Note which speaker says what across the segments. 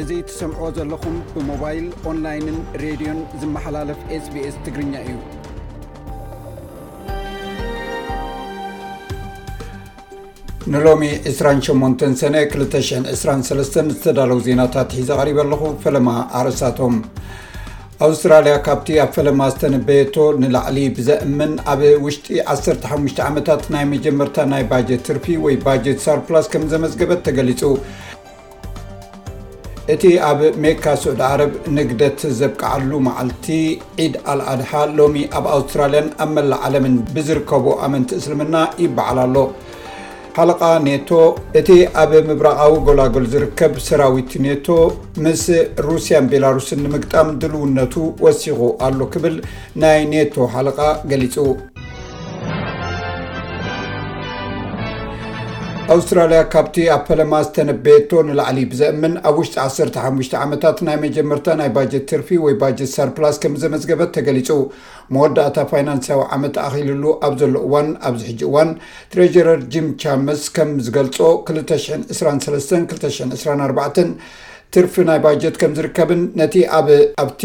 Speaker 1: እዚ ትሰምዕዎ ዘለኹም ብሞባይል ኦንላይንን ሬድዮን ዝመሓላለፍ ስbs ትግርኛ እዩ። ንሎሚ 28 ሰነ 223 ዝተዳለው ዜናታት ሒዘ ቐሪበ ኣለኹ ፈለማ ኣርእሳቶም ኣውስትራልያ ካብቲ ኣብ ፈለማ ዝተነበየቶ ንላዕሊ ብዘእምን ኣብ ውሽጢ 15 ዓመታት ናይ መጀመርታ ናይ ባጀት ትርፊ ወይ ባጀት ሳርፕላስ ከም ዘመዝገበት ተገሊፁ እቲ ኣብ ሜካ ስዑዲ ዓረብ ንግደት ዘብቅዓሉ መዓልቲ ዒድ ኣልኣድሓ ሎሚ ኣብ ኣውስትራልያን ኣብ መላእ ዓለምን ብዝርከቡ ኣመንቲ እስልምና ይበዓል ኣሎ ሓለቓ ኔቶ እቲ ኣብ ምብራቓዊ ጎላጎል ዝርከብ ሰራዊት ኔቶ ምስ ሩስያን ቤላሩስን ንምግጣም ድልውነቱ ወሲኹ ኣሎ ክብል ናይ ኔቶ ሓለቓ ገሊጹ። ኣውስትራልያ ካብቲ ኣብ ፈለማ ዝተነበየቶ ንላዕሊ ብዘእምን ኣብ ውሽጢ 15 ዓመታት ናይ መጀመርታ ናይ ባጀት ትርፊ ወይ ባጀት ሰርፕላስ ከም ዘመዝገበት ተገሊጹ። መወዳእታ ፋይናንስያዊ ዓመት ኣኺልሉ ኣብ ዘሎ እዋን ኣብዚ ሕጂ እዋን ትሬጀረር ጂም ቻምስ ከም ዝገልጾ 2023-2024 ትርፊ ናይ ባጀት ከም ዝርከብን ነቲ ኣብ ኣብቲ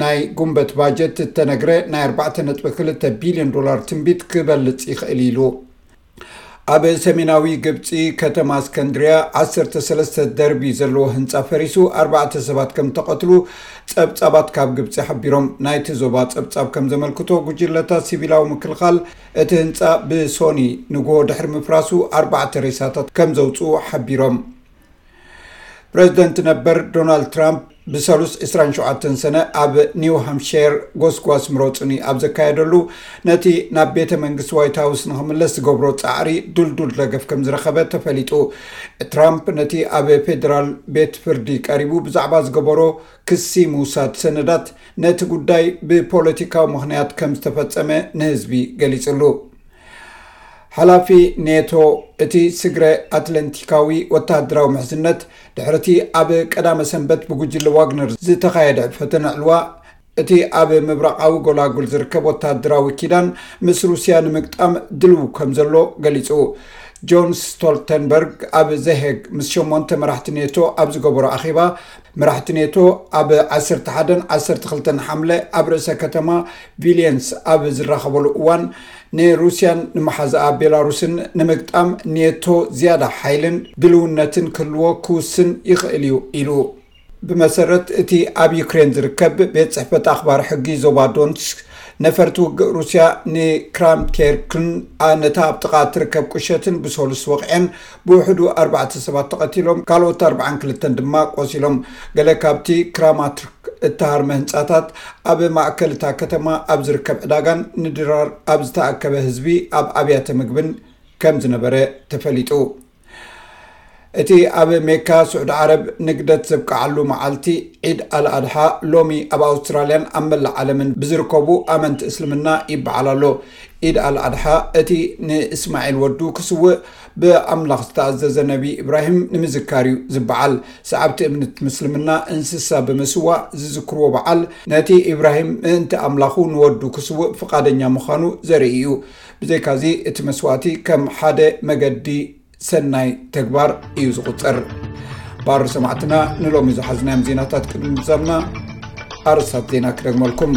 Speaker 1: ናይ ጉንበት ባጀት እተነግረ ናይ ኣርባዕተ ነጥቢ ክልተ ቢልዮን ዶላር ትንቢት ክበልጽ ይኽእል ኢሉ። ኣብ ሰሜናዊ ግብጺ ከተማ እስከንድርያ ዓሰርተ ሰለስተ ደርቢ ዘለዎ ህንጻ ፈሪሱ ኣርባዕተ ሰባት ከም እተቐትሉ ጸብጻባት ካብ ግብጺ ሓቢሮም። ናይቲ ዞባ ጸብጻብ ከም ዘመልክቶ ጉጅለታት ሲቪላዊ ምክልኻል እቲ ህንጻ ብሶኒ ንግሆ ድሕሪ ምፍራሱ ኣርባዕተ ሬሳታት ከም ዘውጽኡ ሓቢሮም። ፕረዚደንት ነበር ዶናልድ ትራምፕ ብሰሉስ 27 ሰነ ኣብ ኒው ሃምፕሸር ጎስጓስ ምሮፅኒ ኣብ ዘካየደሉ ነቲ ናብ ቤተ መንግስቲ ዋይት ሃውስ ንክምለስ ዝገብሮ ፃዕሪ ዱልዱል ደገፍ ከም ዝረኸበ ተፈሊጡ ትራምፕ ነቲ ኣብ ፌደራል ቤት ፍርዲ ቀሪቡ ብዛዕባ ዝገበሮ ክሲ ምውሳድ ሰነዳት ነቲ ጉዳይ ብፖለቲካዊ ምክንያት ከም ዝተፈፀመ ንህዝቢ ገሊፅሉ ሓላፊ ኔቶ እቲ ስግረ ኣትለንቲካዊ ወተሃደራዊ ምሕዝነት ድሕሪ እቲ ኣብ ቀዳመ ሰንበት ብጉጅለ ዋግነር ዝተኻየደ ፈተነ ዕልዋ እቲ ኣብ ምብራቓዊ ጎላጉል ዝርከብ ወተሃደራዊ ኪዳን ምስ ሩስያ ንምግጣም ድልው ከም ዘሎ ገሊጹ ጆን ስቶልተንበርግ ኣብ ዘሄግ ምስ ሸሞንተ መራሕቲ ኔቶ ኣብ ዝገበሮ ኣኼባ መራሕቲ ኔቶ ኣብ ዓሰርተ ሓደን ዓሰርተ ክልተን ሓምለ ኣብ ርእሰ ከተማ ቪልየንስ ኣብ ዝራኸበሉ እዋን ንሩስያን ንመሓዝኣ ቤላሩስን ንምግጣም ኔቶ ዝያዳ ሓይልን ድልውነትን ክህልዎ ክውስን ይኽእል እዩ ኢሉ። ብመሰረት እቲ ኣብ ዩክሬን ዝርከብ ቤት ጽሕፈት ኣኽባር ሕጊ ዞባ ዶንስክ ነፈርቲ ውግእ ሩስያ ንክራምኬርክን ነታ ኣብ ጥቓ እትርከብ ቁሸትን ብሰሉስ ወቕዔን ብውሕዱ ኣርባዕተ ሰባት ተቐቲሎም ካልኦት ኣርብዓን ክልተን ድማ ቆሲሎም። ገለ ካብቲ ክራማትርክ እተሃርመ ህንጻታት ኣብ ማእከል እታ ከተማ ኣብ ዝርከብ ዕዳጋን ንድራር ኣብ ዝተኣከበ ህዝቢ ኣብ ኣብያተ ምግብን ከም ዝነበረ ተፈሊጡ። እቲ ኣብ ሜካ ስዑዲ ዓረብ ንግደት ዘብቅዓሉ መዓልቲ ዒድ ኣል ኣድሓ ሎሚ ኣብ ኣውስትራልያን ኣብ መላእ ዓለምን ብዝርከቡ ኣመንቲ እስልምና ይበዓል ኣሎ። ዒድ ኣል ኣድሓ እቲ ንእስማዒል ወዱ ክስውእ ብኣምላኽ ዝተኣዘዘ ነቢ እብራሂም ንምዝካር እዩ ዝበዓል። ሰዓብቲ እምንት ምስልምና እንስሳ ብምስዋእ ዝዝክርዎ በዓል ነቲ እብራሂም ምእንቲ ኣምላኹ ንወዱ ክስውእ ፍቓደኛ ምዃኑ ዘርኢ እዩ። ብዘይካዚ እቲ መስዋእቲ ከም ሓደ መገዲ ሰናይ ተግባር እዩ ዝቑጸር። ባር ሰማዕትና ንሎሚ ዝሓዝናዮም ዜናታት ቅድሚ ምዛምና ኣርስታት ዜና ክደግመልኩም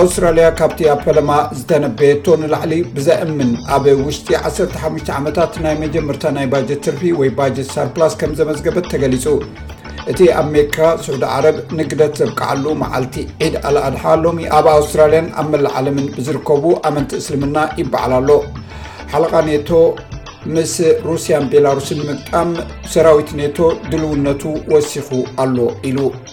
Speaker 1: ኣውስትራልያ ካብቲ ኣብ ፈለማ ዝተነበየቶ ንላዕሊ ብዘእምን ኣብ ውሽጢ 15 ዓመታት ናይ መጀመርታ ናይ ባጀት ትርፊ ወይ ባጀት ሳርፕላስ ከም ዘመዝገበት ተገሊፁ እቲ ኣብ ሜካ ስዑዲ ዓረብ ንግደት ዘብቅዓሉ መዓልቲ ዒድ ኣልኣድሓ ሎሚ ኣብ ኣውስትራልያን ኣብ መላእ ዓለምን ብዝርከቡ ኣመንቲ እስልምና ይበዓል ኣሎ ሓለቓ ኔቶ ምስ ሩስያን ቤላሩስን ንምግጣም ሰራዊት ኔቶ ድልውነቱ ወሲኹ ኣሎ ኢሉ